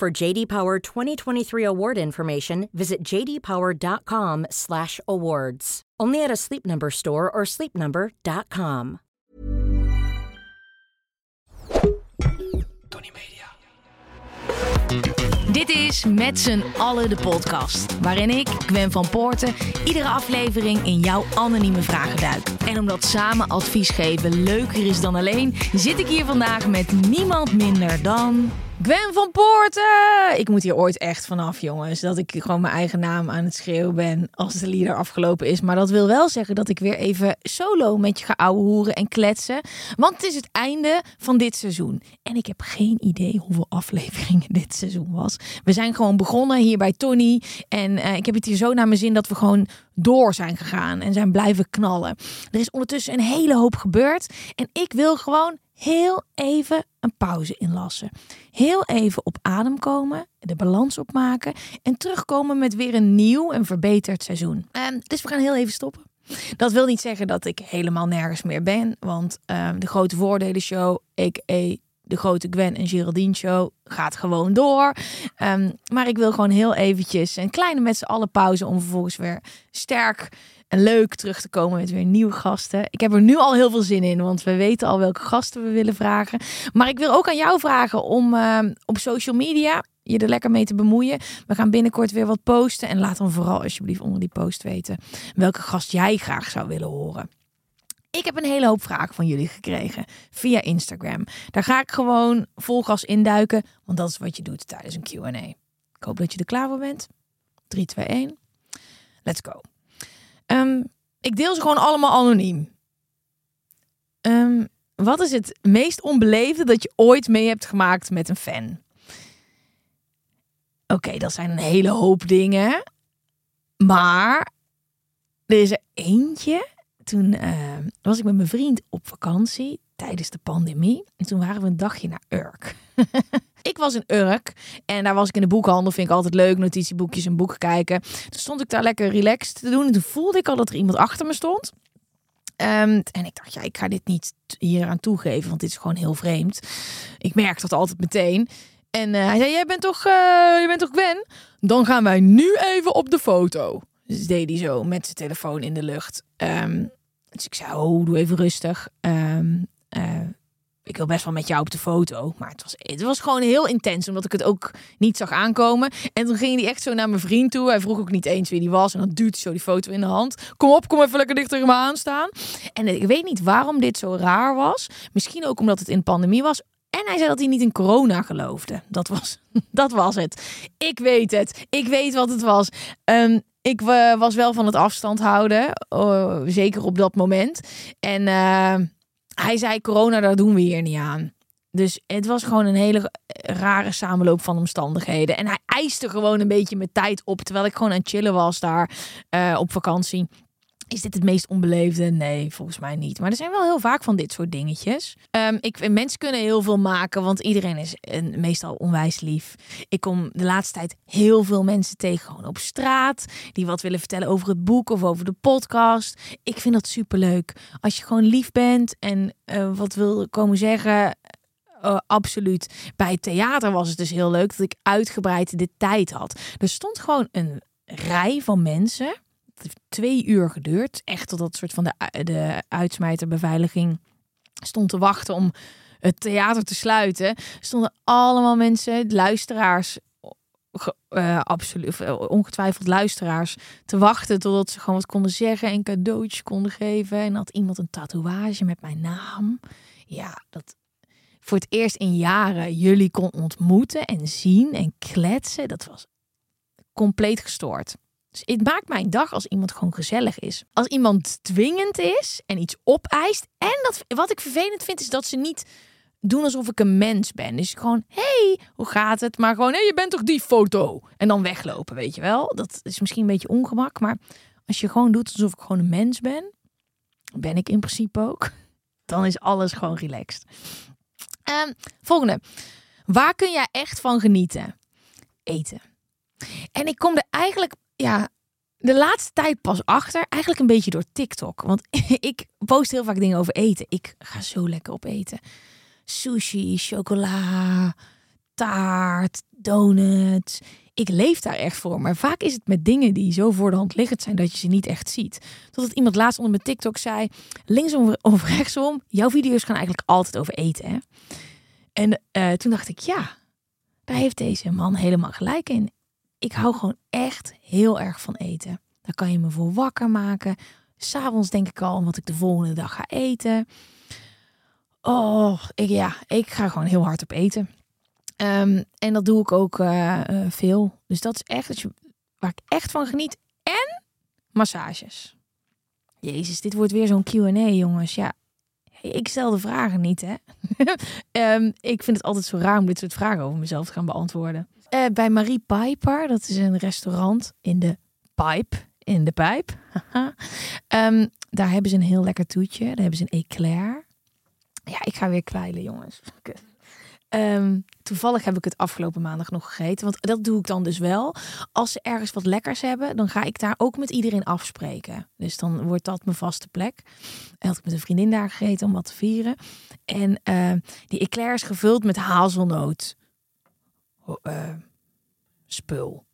For JD Power 2023 award information, visit jdpower.com/awards. Only at a Sleep Number store or sleepnumber.com. Tony Media. Dit is Met z'n allen de podcast. Waarin ik, Gwen van Poorten, iedere aflevering in jouw anonieme vragen duik. En omdat samen advies geven leuker is dan alleen, zit ik hier vandaag met niemand minder dan. Gwen van Poorten! Ik moet hier ooit echt vanaf, jongens. Dat ik gewoon mijn eigen naam aan het schreeuwen ben als de lieder afgelopen is. Maar dat wil wel zeggen dat ik weer even solo met je ga ouwe hoeren en kletsen. Want het is het einde van dit seizoen. En ik heb geen idee hoeveel afleveringen dit seizoen was. We zijn gewoon begonnen hier bij Tony. En eh, ik heb het hier zo naar mijn zin dat we gewoon door zijn gegaan en zijn blijven knallen. Er is ondertussen een hele hoop gebeurd. En ik wil gewoon heel even een pauze inlassen. Heel even op adem komen, de balans opmaken en terugkomen met weer een nieuw en verbeterd seizoen. Ehm, dus we gaan heel even stoppen. Dat wil niet zeggen dat ik helemaal nergens meer ben, want ehm, de grote voordelen show, a.k.a. de grote Gwen en Geraldine show, gaat gewoon door. Ehm, maar ik wil gewoon heel eventjes een kleine met z'n allen pauze om vervolgens weer sterk en leuk terug te komen met weer nieuwe gasten. Ik heb er nu al heel veel zin in, want we weten al welke gasten we willen vragen. Maar ik wil ook aan jou vragen om uh, op social media je er lekker mee te bemoeien. We gaan binnenkort weer wat posten. En laat dan vooral alsjeblieft onder die post weten welke gast jij graag zou willen horen. Ik heb een hele hoop vragen van jullie gekregen via Instagram. Daar ga ik gewoon vol gas induiken, want dat is wat je doet tijdens een Q&A. Ik hoop dat je er klaar voor bent. 3, 2, 1. Let's go. Um, ik deel ze gewoon allemaal anoniem. Um, wat is het meest onbeleefde dat je ooit mee hebt gemaakt met een fan? Oké, dat zijn een hele hoop dingen. Maar er is er eentje. Toen uh, was ik met mijn vriend op vakantie tijdens de pandemie. En toen waren we een dagje naar Urk. ik was in Urk en daar was ik in de boekhandel. Vind ik altijd leuk, notitieboekjes en boeken kijken. Toen stond ik daar lekker relaxed te doen. En toen voelde ik al dat er iemand achter me stond. Um, en ik dacht, ja, ik ga dit niet hier aan toegeven, want dit is gewoon heel vreemd. Ik merk dat altijd meteen. En uh, hij zei, jij bent toch, uh, bent toch Gwen? Dan gaan wij nu even op de foto. Dus deed hij zo met zijn telefoon in de lucht. Um, dus ik zei, oh, doe even rustig. Um, ik wil best wel met jou op de foto. Maar het was, het was gewoon heel intens, omdat ik het ook niet zag aankomen. En toen ging hij echt zo naar mijn vriend toe. Hij vroeg ook niet eens wie die was. En dan duwt hij zo die foto in de hand. Kom op, kom even lekker dichter tegen me aanstaan. En ik weet niet waarom dit zo raar was. Misschien ook omdat het in pandemie was. En hij zei dat hij niet in corona geloofde. Dat was, dat was het. Ik weet het. Ik weet wat het was. Um, ik uh, was wel van het afstand houden. Uh, zeker op dat moment. En... Uh, hij zei: corona, daar doen we hier niet aan. Dus het was gewoon een hele rare samenloop van omstandigheden. En hij eiste gewoon een beetje mijn tijd op. Terwijl ik gewoon aan het chillen was daar uh, op vakantie. Is dit het meest onbeleefde? Nee, volgens mij niet. Maar er zijn wel heel vaak van dit soort dingetjes. Um, ik, mensen kunnen heel veel maken, want iedereen is een, meestal onwijs lief. Ik kom de laatste tijd heel veel mensen tegen, gewoon op straat, die wat willen vertellen over het boek of over de podcast. Ik vind dat superleuk. Als je gewoon lief bent en uh, wat wil komen zeggen, uh, absoluut. Bij theater was het dus heel leuk dat ik uitgebreid de tijd had. Er stond gewoon een rij van mensen heeft twee uur geduurd. Echt totdat soort van de, de uitsmijterbeveiliging stond te wachten om het theater te sluiten. Stonden allemaal mensen, luisteraars, uh, absoluut, ongetwijfeld luisteraars, te wachten totdat ze gewoon wat konden zeggen en cadeautjes konden geven. En had iemand een tatoeage met mijn naam. Ja, dat voor het eerst in jaren jullie kon ontmoeten en zien en kletsen. Dat was compleet gestoord. Dus het maakt mijn dag als iemand gewoon gezellig is. Als iemand dwingend is en iets opeist. En dat, wat ik vervelend vind, is dat ze niet doen alsof ik een mens ben. Dus gewoon, hey, hoe gaat het? Maar gewoon, hé, hey, je bent toch die foto? En dan weglopen, weet je wel? Dat is misschien een beetje ongemak, maar als je gewoon doet alsof ik gewoon een mens ben, ben ik in principe ook, dan is alles gewoon relaxed. Um, volgende. Waar kun jij echt van genieten? Eten. En ik kom er eigenlijk, ja, de laatste tijd pas achter. Eigenlijk een beetje door TikTok. Want ik post heel vaak dingen over eten. Ik ga zo lekker op eten. Sushi, chocola, taart, donuts. Ik leef daar echt voor. Maar vaak is het met dingen die zo voor de hand liggend zijn dat je ze niet echt ziet. Totdat iemand laatst onder mijn TikTok zei: linksom of rechtsom, jouw video's gaan eigenlijk altijd over eten. Hè? En uh, toen dacht ik: ja, daar heeft deze man helemaal gelijk in ik hou gewoon echt heel erg van eten. Daar kan je me voor wakker maken. S'avonds denk ik al wat ik de volgende dag ga eten. Oh, ik, ja, ik ga gewoon heel hard op eten. Um, en dat doe ik ook uh, uh, veel. Dus dat is echt waar ik echt van geniet. En massages. Jezus, dit wordt weer zo'n Q&A, jongens. Ja, ik stel de vragen niet, hè. um, ik vind het altijd zo raar om dit soort vragen over mezelf te gaan beantwoorden. Uh, bij Marie Piper, dat is een restaurant in de Pipe. In de Pijp. um, daar hebben ze een heel lekker toetje. Daar hebben ze een eclair. Ja, ik ga weer kwijlen, jongens. Um, toevallig heb ik het afgelopen maandag nog gegeten. Want dat doe ik dan dus wel. Als ze ergens wat lekkers hebben, dan ga ik daar ook met iedereen afspreken. Dus dan wordt dat mijn vaste plek. En had ik met een vriendin daar gegeten om wat te vieren. En uh, die eclair is gevuld met hazelnoot uh, spul.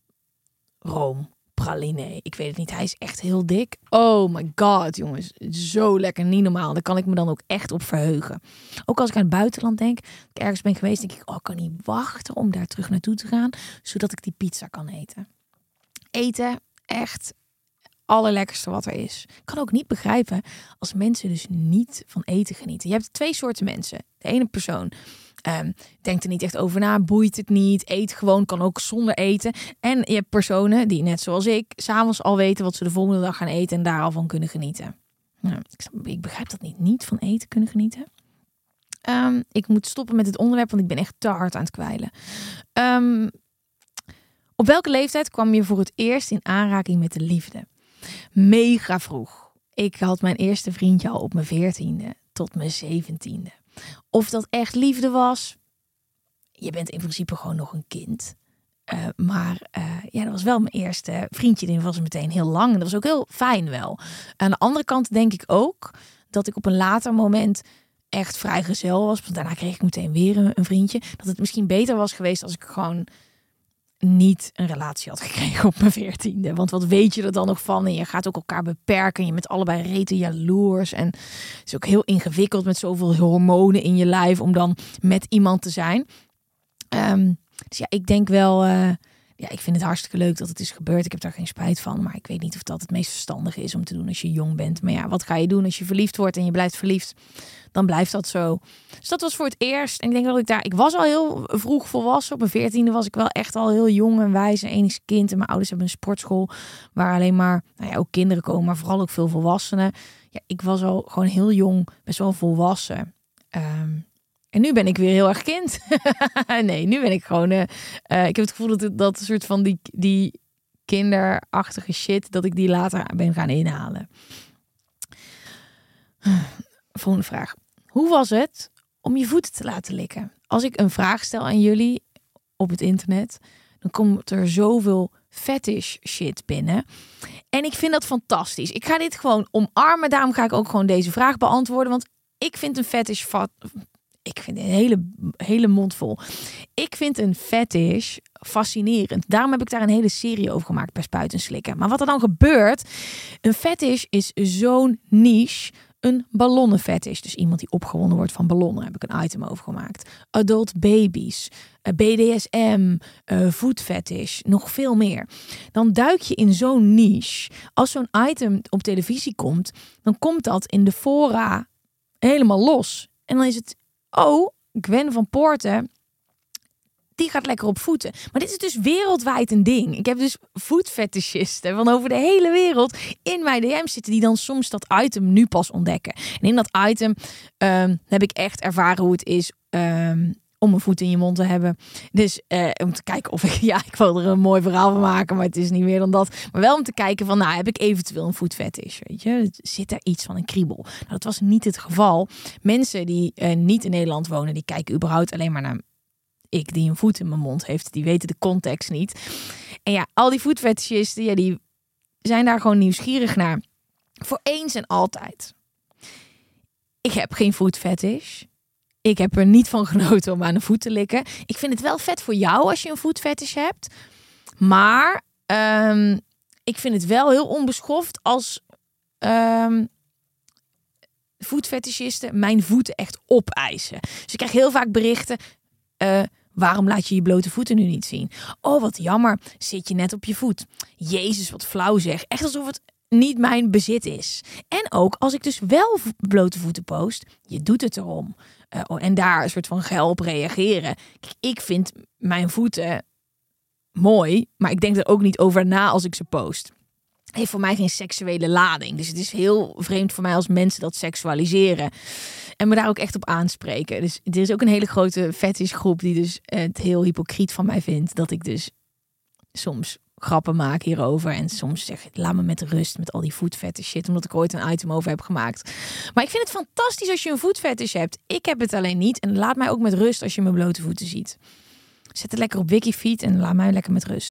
Room, praline. Ik weet het niet. Hij is echt heel dik. Oh my god, jongens. Zo lekker. Niet normaal. Daar kan ik me dan ook echt op verheugen. Ook als ik aan het buitenland denk. ik ergens ben geweest. Denk ik, oh, ik kan niet wachten om daar terug naartoe te gaan. Zodat ik die pizza kan eten. Eten, echt allerlekkerste wat er is. Ik kan ook niet begrijpen als mensen dus niet van eten genieten. Je hebt twee soorten mensen. De persoon Um, denkt er niet echt over na, boeit het niet, eet gewoon, kan ook zonder eten. En je hebt personen die, net zoals ik, s'avonds al weten wat ze de volgende dag gaan eten en daar al van kunnen genieten. Nou, ik, begrijp dat niet. Niet van eten kunnen genieten. Um, ik moet stoppen met het onderwerp, want ik ben echt te hard aan het kwijlen. Um, op welke leeftijd kwam je voor het eerst in aanraking met de liefde? Mega vroeg. Ik had mijn eerste vriendje al op mijn veertiende tot mijn zeventiende. Of dat echt liefde was. Je bent in principe gewoon nog een kind. Uh, maar uh, ja, dat was wel mijn eerste vriendje. Die was meteen heel lang. En dat was ook heel fijn wel. Aan de andere kant denk ik ook dat ik op een later moment echt vrijgezel was. Want daarna kreeg ik meteen weer een vriendje. Dat het misschien beter was geweest als ik gewoon niet een relatie had gekregen op mijn veertiende. Want wat weet je er dan nog van? En je gaat ook elkaar beperken. Je bent allebei rete jaloers. En het is ook heel ingewikkeld met zoveel hormonen in je lijf om dan met iemand te zijn. Um, dus ja, ik denk wel. Uh, ja, ik vind het hartstikke leuk dat het is gebeurd. Ik heb daar geen spijt van. Maar ik weet niet of dat het meest verstandige is om te doen als je jong bent. Maar ja, wat ga je doen als je verliefd wordt en je blijft verliefd? Dan blijft dat zo. Dus dat was voor het eerst. En ik denk dat ik daar. Ik was al heel vroeg volwassen. Op mijn veertiende was ik wel echt al heel jong en wijs. En enigste kind. En mijn ouders hebben een sportschool waar alleen maar nou ja, ook kinderen komen, maar vooral ook veel volwassenen. Ja, ik was al gewoon heel jong, best wel volwassen. Um, en nu ben ik weer heel erg kind. nee, nu ben ik gewoon. Uh, uh, ik heb het gevoel dat dat soort van die, die kinderachtige shit, dat ik die later ben gaan inhalen. Volgende vraag. Hoe was het om je voeten te laten likken? Als ik een vraag stel aan jullie op het internet, dan komt er zoveel fetish shit binnen. En ik vind dat fantastisch. Ik ga dit gewoon omarmen. Daarom ga ik ook gewoon deze vraag beantwoorden. Want ik vind een fetish ik vind een hele, hele mond vol. Ik vind een fetish fascinerend. Daarom heb ik daar een hele serie over gemaakt bij Spuiten Slikken. Maar wat er dan gebeurt, een fetish is zo'n niche. Een ballonnenfetish. Dus iemand die opgewonden wordt van ballonnen. Heb ik een item over gemaakt. Adult babies. Eh, BDSM. Uh, food fetish. Nog veel meer. Dan duik je in zo'n niche. Als zo'n item op televisie komt. Dan komt dat in de fora helemaal los. En dan is het oh, Gwen van Poorten, die gaat lekker op voeten. Maar dit is dus wereldwijd een ding. Ik heb dus voetfetischisten van over de hele wereld in mijn DM zitten die dan soms dat item nu pas ontdekken. En in dat item ehm, heb ik echt ervaren hoe het is ehm, om een voet in je mond te hebben. Dus eh, om te kijken of ik, ja, ik wil er een mooi verhaal van maken, maar het is niet meer dan dat. Maar wel om te kijken van, nou, heb ik eventueel een voetfetish, weet je? Zit er iets van een kriebel? Nou, dat was niet het geval. Mensen die uh, niet in Nederland wonen, die kijken überhaupt alleen maar naar ik die een voet in mijn mond heeft. Die weten de context niet. En ja, al die voetfetischisten, ja, die zijn daar gewoon nieuwsgierig naar. Voor eens en altijd. Ik heb geen voetfetish. Ik heb er niet van genoten om aan de voet te likken. Ik vind het wel vet voor jou als je een voetfetish hebt. Maar um, ik vind het wel heel onbeschoft als um, mijn voeten echt opeisen. Dus ik krijg heel vaak berichten. Uh, waarom laat je je blote voeten nu niet zien? Oh, wat jammer. Zit je net op je voet. Jezus, wat flauw zeg. Echt alsof het niet mijn bezit is. En ook als ik dus wel blote voeten post, je doet het erom. Uh, en daar een soort van geil op reageren. Ik vind mijn voeten mooi, maar ik denk er ook niet over na als ik ze post. Heeft voor mij geen seksuele lading. Dus het is heel vreemd voor mij als mensen dat seksualiseren. En me daar ook echt op aanspreken. Dus er is ook een hele grote fetishgroep die dus het heel hypocriet van mij vindt. Dat ik dus soms grappen maak hierover. En soms zeg ik, laat me met rust met al die voetfetish shit. Omdat ik ooit een item over heb gemaakt. Maar ik vind het fantastisch als je een voetfetish hebt. Ik heb het alleen niet. En laat mij ook met rust als je mijn blote voeten ziet. Zet het lekker op Wikifeet en laat mij lekker met rust.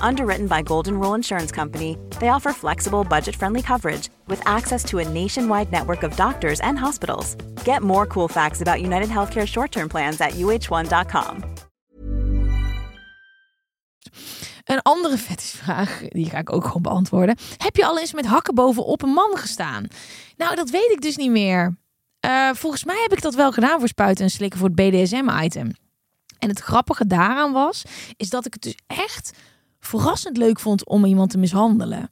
Underwritten by Golden Rule Insurance Company, they offer flexible, budget friendly coverage with access to a nationwide network of doctors and hospitals. Get more cool facts about United Healthcare short term plans at uh1.com. Een andere vraag, die ga ik ook gewoon beantwoorden. Heb je al eens met hakken bovenop een man gestaan? Nou, dat weet ik dus niet meer. Uh, volgens mij heb ik dat wel gedaan voor spuiten en slikken voor het BDSM-item. En het grappige daaraan was, is dat ik het dus echt verrassend leuk vond om iemand te mishandelen.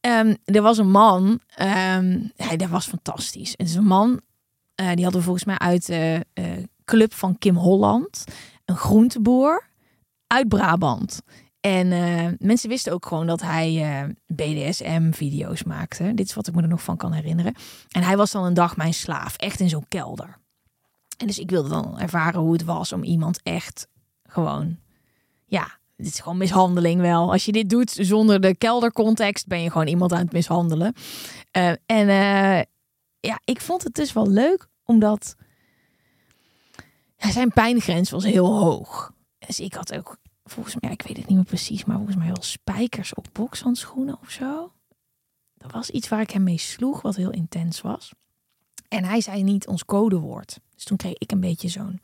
Um, er was een man, um, hij, dat was fantastisch. Het is een man, uh, die hadden we volgens mij uit de uh, club van Kim Holland. Een groenteboer uit Brabant. En mensen wisten ook gewoon dat hij BDSM-video's maakte. Dit is wat ik me er nog van kan herinneren. En hij was dan een dag mijn slaaf, echt in zo'n kelder. En dus ik wilde dan ervaren hoe het was om iemand echt gewoon, ja, dit is gewoon mishandeling wel. Als je dit doet zonder de keldercontext, ben je gewoon iemand aan het mishandelen. Uh, en uh, ja, ik vond het dus wel leuk, omdat zijn pijngrens was heel hoog. Dus ik had ook, volgens mij, ik weet het niet meer precies, maar volgens mij wel spijkers op bokshandschoenen of zo. Dat was iets waar ik hem mee sloeg, wat heel intens was. En hij zei niet ons codewoord. Dus toen kreeg ik een beetje zo'n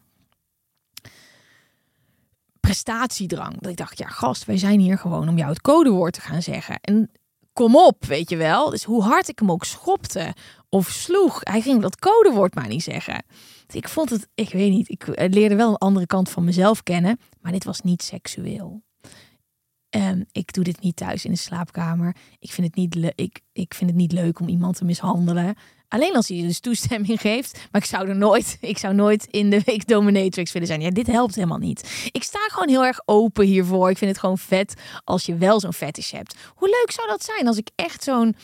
prestatiedrang. Dat ik dacht, ja gast, wij zijn hier gewoon om jou het codewoord te gaan zeggen. En kom op, weet je wel. Dus hoe hard ik hem ook schopte of sloeg, hij ging dat codewoord maar niet zeggen. Dus ik vond het, ik weet niet, ik leerde wel een andere kant van mezelf kennen, maar dit was niet seksueel. Ehm, ik doe dit niet thuis in de slaapkamer. Ik vind, het niet ik, ik vind het niet leuk om iemand te mishandelen. Alleen als hij dus toestemming geeft. Maar ik zou er nooit, ik zou nooit in de week dominatrix willen zijn. Ja, dit helpt helemaal niet. Ik sta gewoon heel erg open hiervoor. Ik vind het gewoon vet als je wel zo'n fetish hebt. Hoe leuk zou dat zijn als ik echt zo'n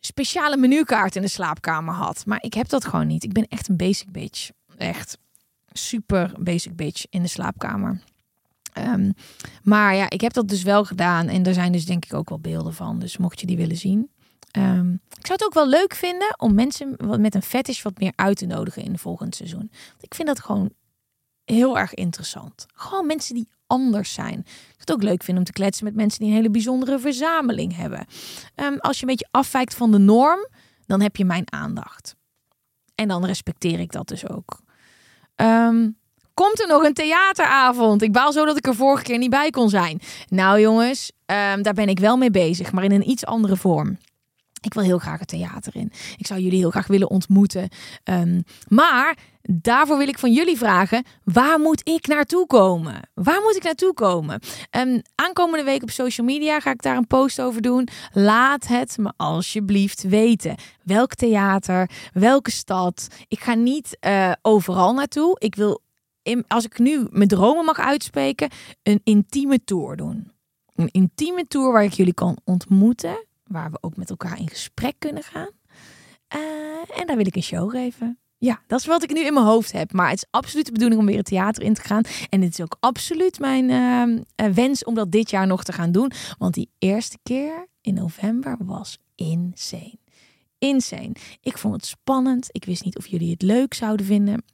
speciale menukaart in de slaapkamer had. Maar ik heb dat gewoon niet. Ik ben echt een basic bitch. Echt super basic bitch in de slaapkamer. Ehm, maar ja, ik heb dat dus wel gedaan. En er zijn dus denk ik ook wel beelden van. Dus mocht je die willen zien. Ehm, ik zou het ook wel leuk vinden om mensen met een fetish wat meer uit te nodigen in het volgende seizoen. Ik vind dat gewoon heel erg interessant. Gewoon mensen die anders zijn. Ik zou het ook leuk vinden om te kletsen met mensen die een hele bijzondere verzameling hebben. Ehm, als je een beetje afwijkt van de norm, dan heb je mijn aandacht. En dan respecteer ik dat dus ook. Ehm, komt er nog een theateravond? Ik baal zo dat ik er vorige keer niet bij kon zijn. Nou jongens, um, daar ben ik wel mee bezig, maar in een iets andere vorm. Ik wil heel graag het theater in. Ik zou jullie heel graag willen ontmoeten. Um, maar daarvoor wil ik van jullie vragen: waar moet ik naartoe komen? Waar moet ik naartoe komen? Um, aankomende week op social media ga ik daar een post over doen. Laat het me alsjeblieft weten. Welk theater, welke stad. Ik ga niet uh, overal naartoe. Ik wil, als ik nu mijn dromen mag uitspreken, een intieme tour doen. Een intieme tour waar ik jullie kan ontmoeten waar we ook met elkaar in gesprek kunnen gaan. Uh, en daar wil ik een show geven. Ja, dat is wat ik nu in mijn hoofd heb. Maar het is absoluut de bedoeling om weer het theater in te gaan. En het is ook absoluut mijn uh, wens om dat dit jaar nog te gaan doen. Want die eerste keer in november was insane. Insane. Ik vond het spannend. Ik wist niet of jullie het leuk zouden vinden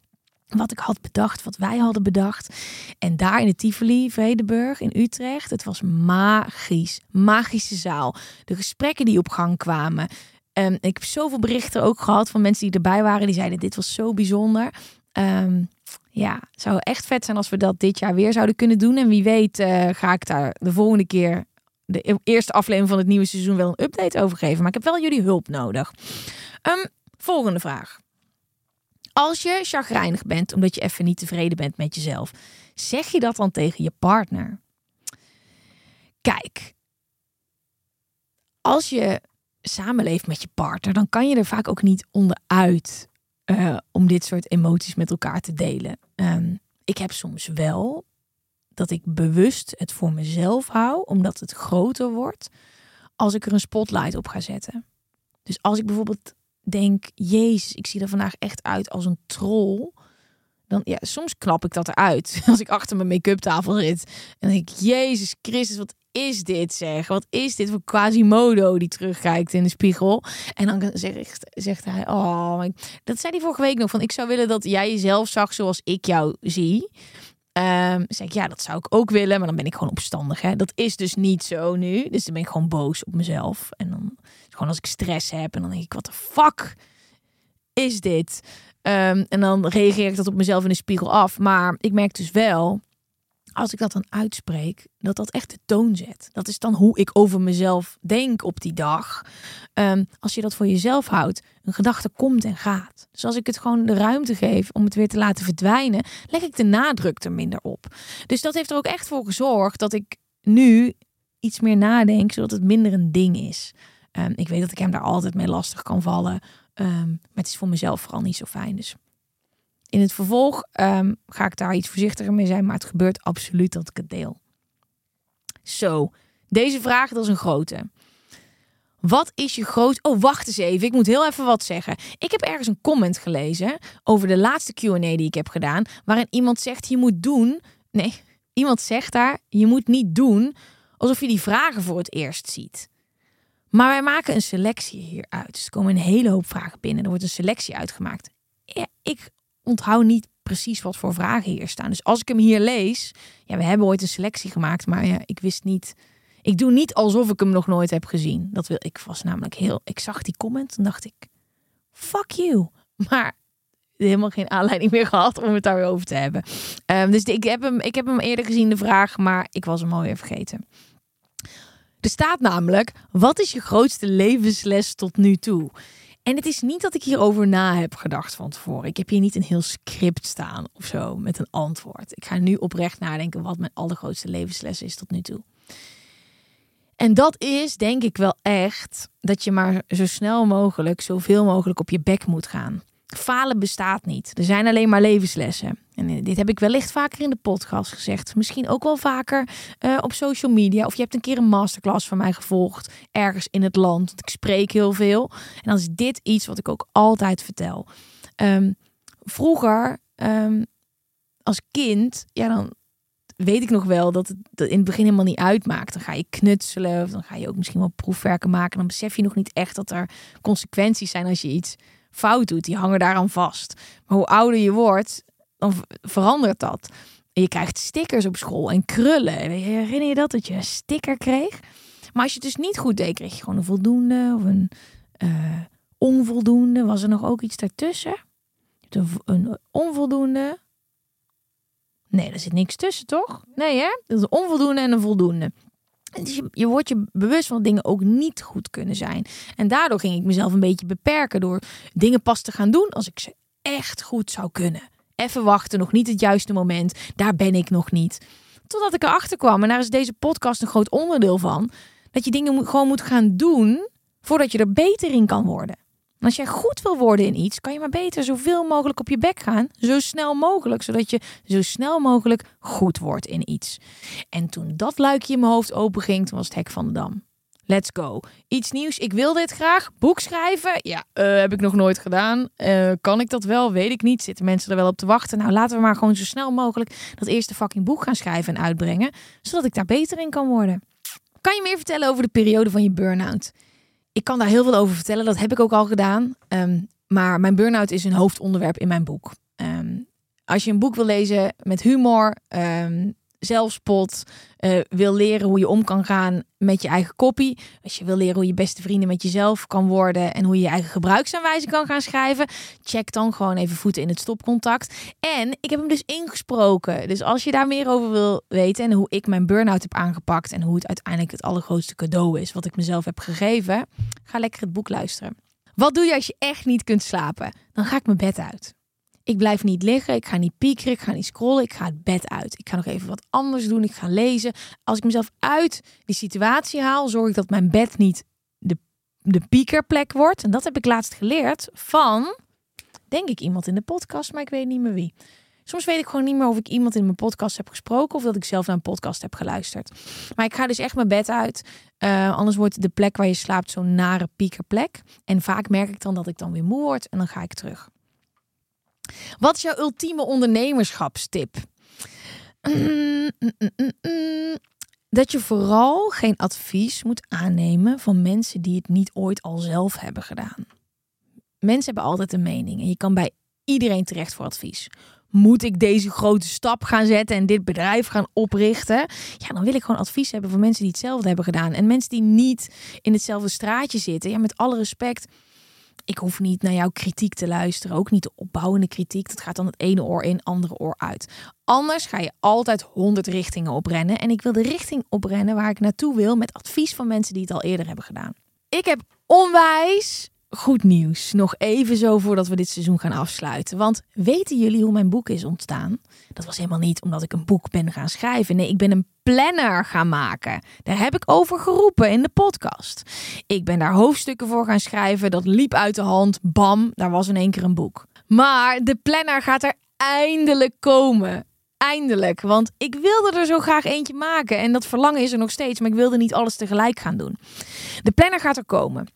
wat ik had bedacht, wat wij hadden bedacht. En daar in de Tivoli, Vredenburg in Utrecht, het was magisch. Magische zaal. De gesprekken die op gang kwamen. Um, ik heb zoveel berichten ook gehad van mensen die erbij waren. Die zeiden, dit was zo bijzonder. Um, ja, zou echt vet zijn als we dat dit jaar weer zouden kunnen doen. En wie weet uh, ga ik daar de volgende keer, de eerste aflevering van het nieuwe seizoen, wel een update over geven. Maar ik heb wel jullie hulp nodig. Um, volgende vraag. Als je chagrijnig bent omdat je even niet tevreden bent met jezelf, zeg je dat dan tegen je partner? Kijk, als je samenleeft met je partner, dan kan je er vaak ook niet onderuit uh, om dit soort emoties met elkaar te delen. Um, ik heb soms wel dat ik bewust het voor mezelf hou, omdat het groter wordt als ik er een spotlight op ga zetten. Dus als ik bijvoorbeeld denk, jezus, ik zie er vandaag echt uit als een troll. Dan, ja, soms knap ik dat eruit. Als ik achter mijn make-up tafel zit. En denk ik, jezus Christus, wat is dit zeg? Wat is dit voor Quasimodo die terugkijkt in de spiegel? En dan zegt, zegt hij, oh, dat zei hij vorige week nog. Van, ik zou willen dat jij jezelf zag zoals ik jou zie. Um, zeg ik, ja, dat zou ik ook willen, maar dan ben ik gewoon opstandig. Hè? Dat is dus niet zo nu. Dus dan ben ik gewoon boos op mezelf. En dan gewoon als ik stress heb en dan denk ik, wat de fuck is dit? Um, en dan reageer ik dat op mezelf in de spiegel af. Maar ik merk dus wel, als ik dat dan uitspreek, dat dat echt de toon zet. Dat is dan hoe ik over mezelf denk op die dag. Um, als je dat voor jezelf houdt, een gedachte komt en gaat. Dus als ik het gewoon de ruimte geef om het weer te laten verdwijnen, leg ik de nadruk er minder op. Dus dat heeft er ook echt voor gezorgd dat ik nu iets meer nadenk, zodat het minder een ding is. Um, ik weet dat ik hem daar altijd mee lastig kan vallen. Um, maar het is voor mezelf vooral niet zo fijn. Dus in het vervolg um, ga ik daar iets voorzichtiger mee zijn. Maar het gebeurt absoluut dat ik het deel. Zo, deze vraag dat is een grote. Wat is je groot... Oh, wacht eens even. Ik moet heel even wat zeggen. Ik heb ergens een comment gelezen over de laatste Q&A die ik heb gedaan. Waarin iemand zegt je moet doen... Nee, iemand zegt daar je moet niet doen alsof je die vragen voor het eerst ziet. Maar wij maken een selectie hieruit. Dus er komen een hele hoop vragen binnen. Er wordt een selectie uitgemaakt. Ik onthoud niet precies wat voor vragen hier staan. Dus als ik hem hier lees, ja, we hebben ooit een selectie gemaakt, maar ja, ik wist niet. Ik doe niet alsof ik hem nog nooit heb gezien. Dat wil ik was namelijk heel. Ik zag die comment en dacht ik, fuck you. Maar helemaal geen aanleiding meer gehad om het daar weer over te hebben. Um, dus ik heb, hem, ik heb hem eerder gezien, de vraag, maar ik was hem alweer vergeten. Er staat namelijk: wat is je grootste levensles tot nu toe? En het is niet dat ik hierover na heb gedacht van tevoren. Ik heb hier niet een heel script staan of zo met een antwoord. Ik ga nu oprecht nadenken wat mijn allergrootste levensles is tot nu toe. En dat is denk ik wel echt dat je maar zo snel mogelijk, zoveel mogelijk op je bek moet gaan. Falen bestaat niet. Er zijn alleen maar levenslessen. En eh, dit heb ik wellicht vaker in de podcast gezegd. Misschien ook wel vaker uh, op social media. Of je hebt een keer een masterclass van mij gevolgd. Ergens in het land. Want ik spreek heel veel. En dan is dit iets wat ik ook altijd vertel. Um, vroeger, um, als kind, ja, dan weet ik nog wel dat het in het begin helemaal niet uitmaakt. Dan ga je knutselen. Of dan ga je ook misschien wel proefwerken maken. Dan besef je nog niet echt dat er consequenties zijn als je iets fout doet. Die hangen daaraan vast. Maar hoe ouder je wordt, dan verandert dat. Je krijgt stickers op school en krullen. Herinner je dat, dat je een sticker kreeg? Maar als je het dus niet goed deed, kreeg je gewoon een voldoende of een uh, onvoldoende. Was er nog ook iets daartussen? Een onvoldoende. Nee, er zit niks tussen, toch? Nee, hè? Dat is een onvoldoende en een voldoende. Je, je wordt je bewust van dingen ook niet goed kunnen zijn. En daardoor ging ik mezelf een beetje beperken door dingen pas te gaan doen als ik ze echt goed zou kunnen. Even wachten, nog niet het juiste moment. Daar ben ik nog niet. Totdat ik erachter kwam, en daar is deze podcast een groot onderdeel van, dat je dingen gewoon moet gaan doen voordat je er beter in kan worden als jij goed wil worden in iets, kan je maar beter zoveel mogelijk op je bek gaan. Zo snel mogelijk, zodat je zo snel mogelijk goed wordt in iets. En toen dat luikje in mijn hoofd open ging, toen was het hek van de dam. Let's go. Iets nieuws. Ik wil dit graag. Boek schrijven. Ja, uh, heb ik nog nooit gedaan. Uh, kan ik dat wel? Weet ik niet. Zitten mensen er wel op te wachten? Nou, laten we maar gewoon zo snel mogelijk dat eerste fucking boek gaan schrijven en uitbrengen. Zodat ik daar beter in kan worden. Kan je meer vertellen over de periode van je burn-out? Ik kan daar heel veel over vertellen. Dat heb ik ook al gedaan. Um, maar mijn burn-out is een hoofdonderwerp in mijn boek. Um, als je een boek wil lezen met humor, um, zelfspot, uh, wil leren hoe je om kan gaan met je eigen kopie. Als je wil leren hoe je beste vrienden met jezelf kan worden en hoe je je eigen gebruiksaanwijzing kan gaan schrijven, check dan gewoon even voeten in het stopcontact. En ik heb hem dus ingesproken. Dus als je daar meer over wil weten en hoe ik mijn burn-out heb aangepakt en hoe het uiteindelijk het allergrootste cadeau is wat ik mezelf heb gegeven, ga lekker het boek luisteren. Wat doe je als je echt niet kunt slapen? Dan ga ik mijn bed uit. Ik blijf niet liggen, ik ga niet piekeren, ik ga niet scrollen, ik ga het bed uit. Ik ga nog even wat anders doen, ik ga lezen. Als ik mezelf uit die situatie haal, zorg ik dat mijn bed niet de, de piekerplek wordt. En dat heb ik laatst geleerd van, denk ik, iemand in de podcast, maar ik weet niet meer wie. Soms weet ik gewoon niet meer of ik iemand in mijn podcast heb gesproken of dat ik zelf naar een podcast heb geluisterd. Maar ik ga dus echt mijn bed uit. Uh, anders wordt de plek waar je slaapt zo'n nare piekerplek. En vaak merk ik dan dat ik dan weer moe word en dan ga ik terug. Wat is jouw ultieme ondernemerschapstip? Dat je vooral geen advies moet aannemen van mensen die het niet ooit al zelf hebben gedaan. Mensen hebben altijd een mening en je kan bij iedereen terecht voor advies. Moet ik deze grote stap gaan zetten en dit bedrijf gaan oprichten? Ja, dan wil ik gewoon advies hebben van mensen die hetzelfde hebben gedaan. En mensen die niet in hetzelfde straatje zitten. Ja, met alle respect ik hoef niet naar jouw kritiek te luisteren. Ook niet de opbouwende kritiek. Dat gaat dan het ene oor in, andere oor uit. Anders ga je altijd honderd richtingen oprennen. En ik wil de richting oprennen waar ik naartoe wil met advies van mensen die het al eerder hebben gedaan. Ik heb onwijs goed nieuws. Nog even zo voordat we dit seizoen gaan afsluiten. Want weten jullie hoe mijn boek is ontstaan? Dat was helemaal niet omdat ik een boek ben gaan schrijven. Nee, ik ben een planner gaan maken. Daar heb ik over geroepen in de podcast. Ik ben daar hoofdstukken voor gaan schrijven. Dat liep uit de hand. Bam, daar was in één keer een boek. Maar de planner gaat er eindelijk komen. Eindelijk, want ik wilde er zo graag eentje maken en dat verlangen is er nog steeds, maar ik wilde niet alles tegelijk gaan doen. De planner gaat er komen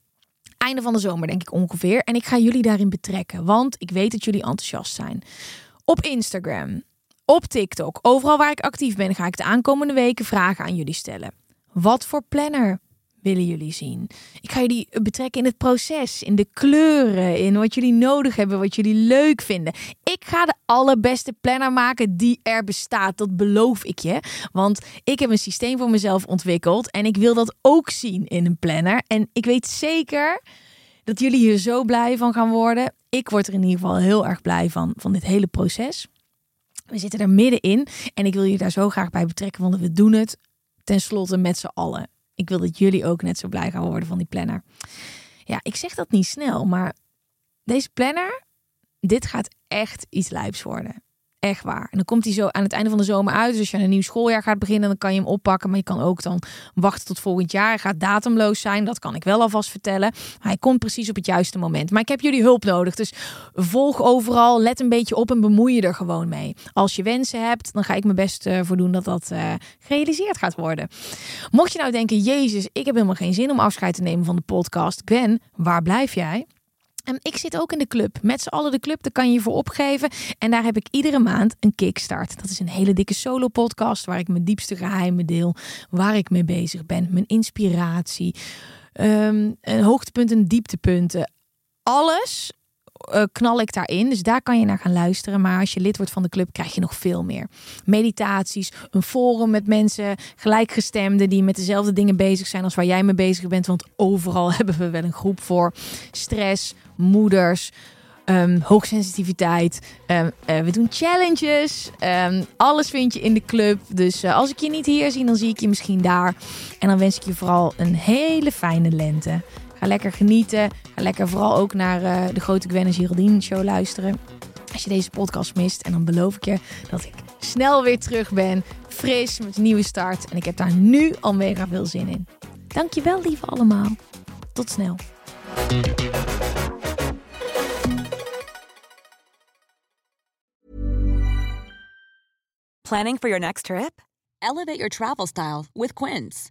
einde van de zomer, denk ik ongeveer. En ik ga jullie daarin betrekken, want ik weet dat jullie enthousiast zijn. Op Instagram, op TikTok, overal waar ik actief ben, ga ik de aankomende weken vragen aan jullie stellen. Wat voor planner willen jullie zien? Ik ga jullie betrekken in het proces, in de kleuren, in wat jullie nodig hebben, wat jullie leuk vinden. Ik ga de allerbeste planner maken die er bestaat. Dat beloof ik je. Want ik heb een systeem voor mezelf ontwikkeld en ik wil dat ook zien in een planner. En ik weet zeker dat jullie hier zo blij van gaan worden. Ik word er in ieder geval heel erg blij van, van dit hele proces. We zitten er middenin en ik wil je daar zo graag bij betrekken, want we doen het tenslotte met z'n allen. Ik wil dat jullie ook net zo blij gaan worden van die planner. Ja, ik zeg dat niet snel, maar deze planner, dit gaat echt iets lijps worden. Echt waar. En dan komt hij zo aan het einde van de zomer uit. Dus als je een nieuw schooljaar gaat beginnen, dan kan je hem oppakken. Maar je kan ook dan wachten tot volgend jaar. Hij gaat datumloos zijn. Dat kan ik wel alvast vertellen. Hij komt precies op het juiste moment. Maar ik heb jullie hulp nodig. Dus volg overal. Let een beetje op en bemoei je er gewoon mee. Als je wensen hebt, dan ga ik mijn best uh, voor doen dat dat uh, gerealiseerd gaat worden. Mocht je nou denken, Jezus, ik heb helemaal geen zin om afscheid te nemen van de podcast. Gwen, waar blijf jij? En ik zit ook in de club. Met z'n allen de club, daar kan je je voor opgeven. En daar heb ik iedere maand een kickstart. Dat is een hele dikke solo podcast waar ik mijn diepste geheimen deel. Waar ik mee bezig ben. Mijn inspiratie. Um, hoogtepunten, dieptepunten. Alles uh, knal ik daarin. Dus daar kan je naar gaan luisteren. Maar als je lid wordt van de club, krijg je nog veel meer. Meditaties, een forum met mensen, gelijkgestemden die met dezelfde dingen bezig zijn als waar jij mee bezig bent. Want overal hebben we wel een groep voor. Stress, moeders. Um, hoogsensitiviteit. Um, uh, we doen challenges. Um, alles vind je in de club. Dus uh, als ik je niet hier zie, dan zie ik je misschien daar. En dan wens ik je vooral een hele fijne lente. Lekker genieten. Ga lekker vooral ook naar uh, de grote Gwen en Geraldine show luisteren. Als je deze podcast mist. En dan beloof ik je dat ik snel weer terug ben. Fris met een nieuwe start. En ik heb daar nu al mega veel zin in. Dankjewel lieve allemaal. Tot snel. Planning for your next trip? Elevate your travel style with Quince.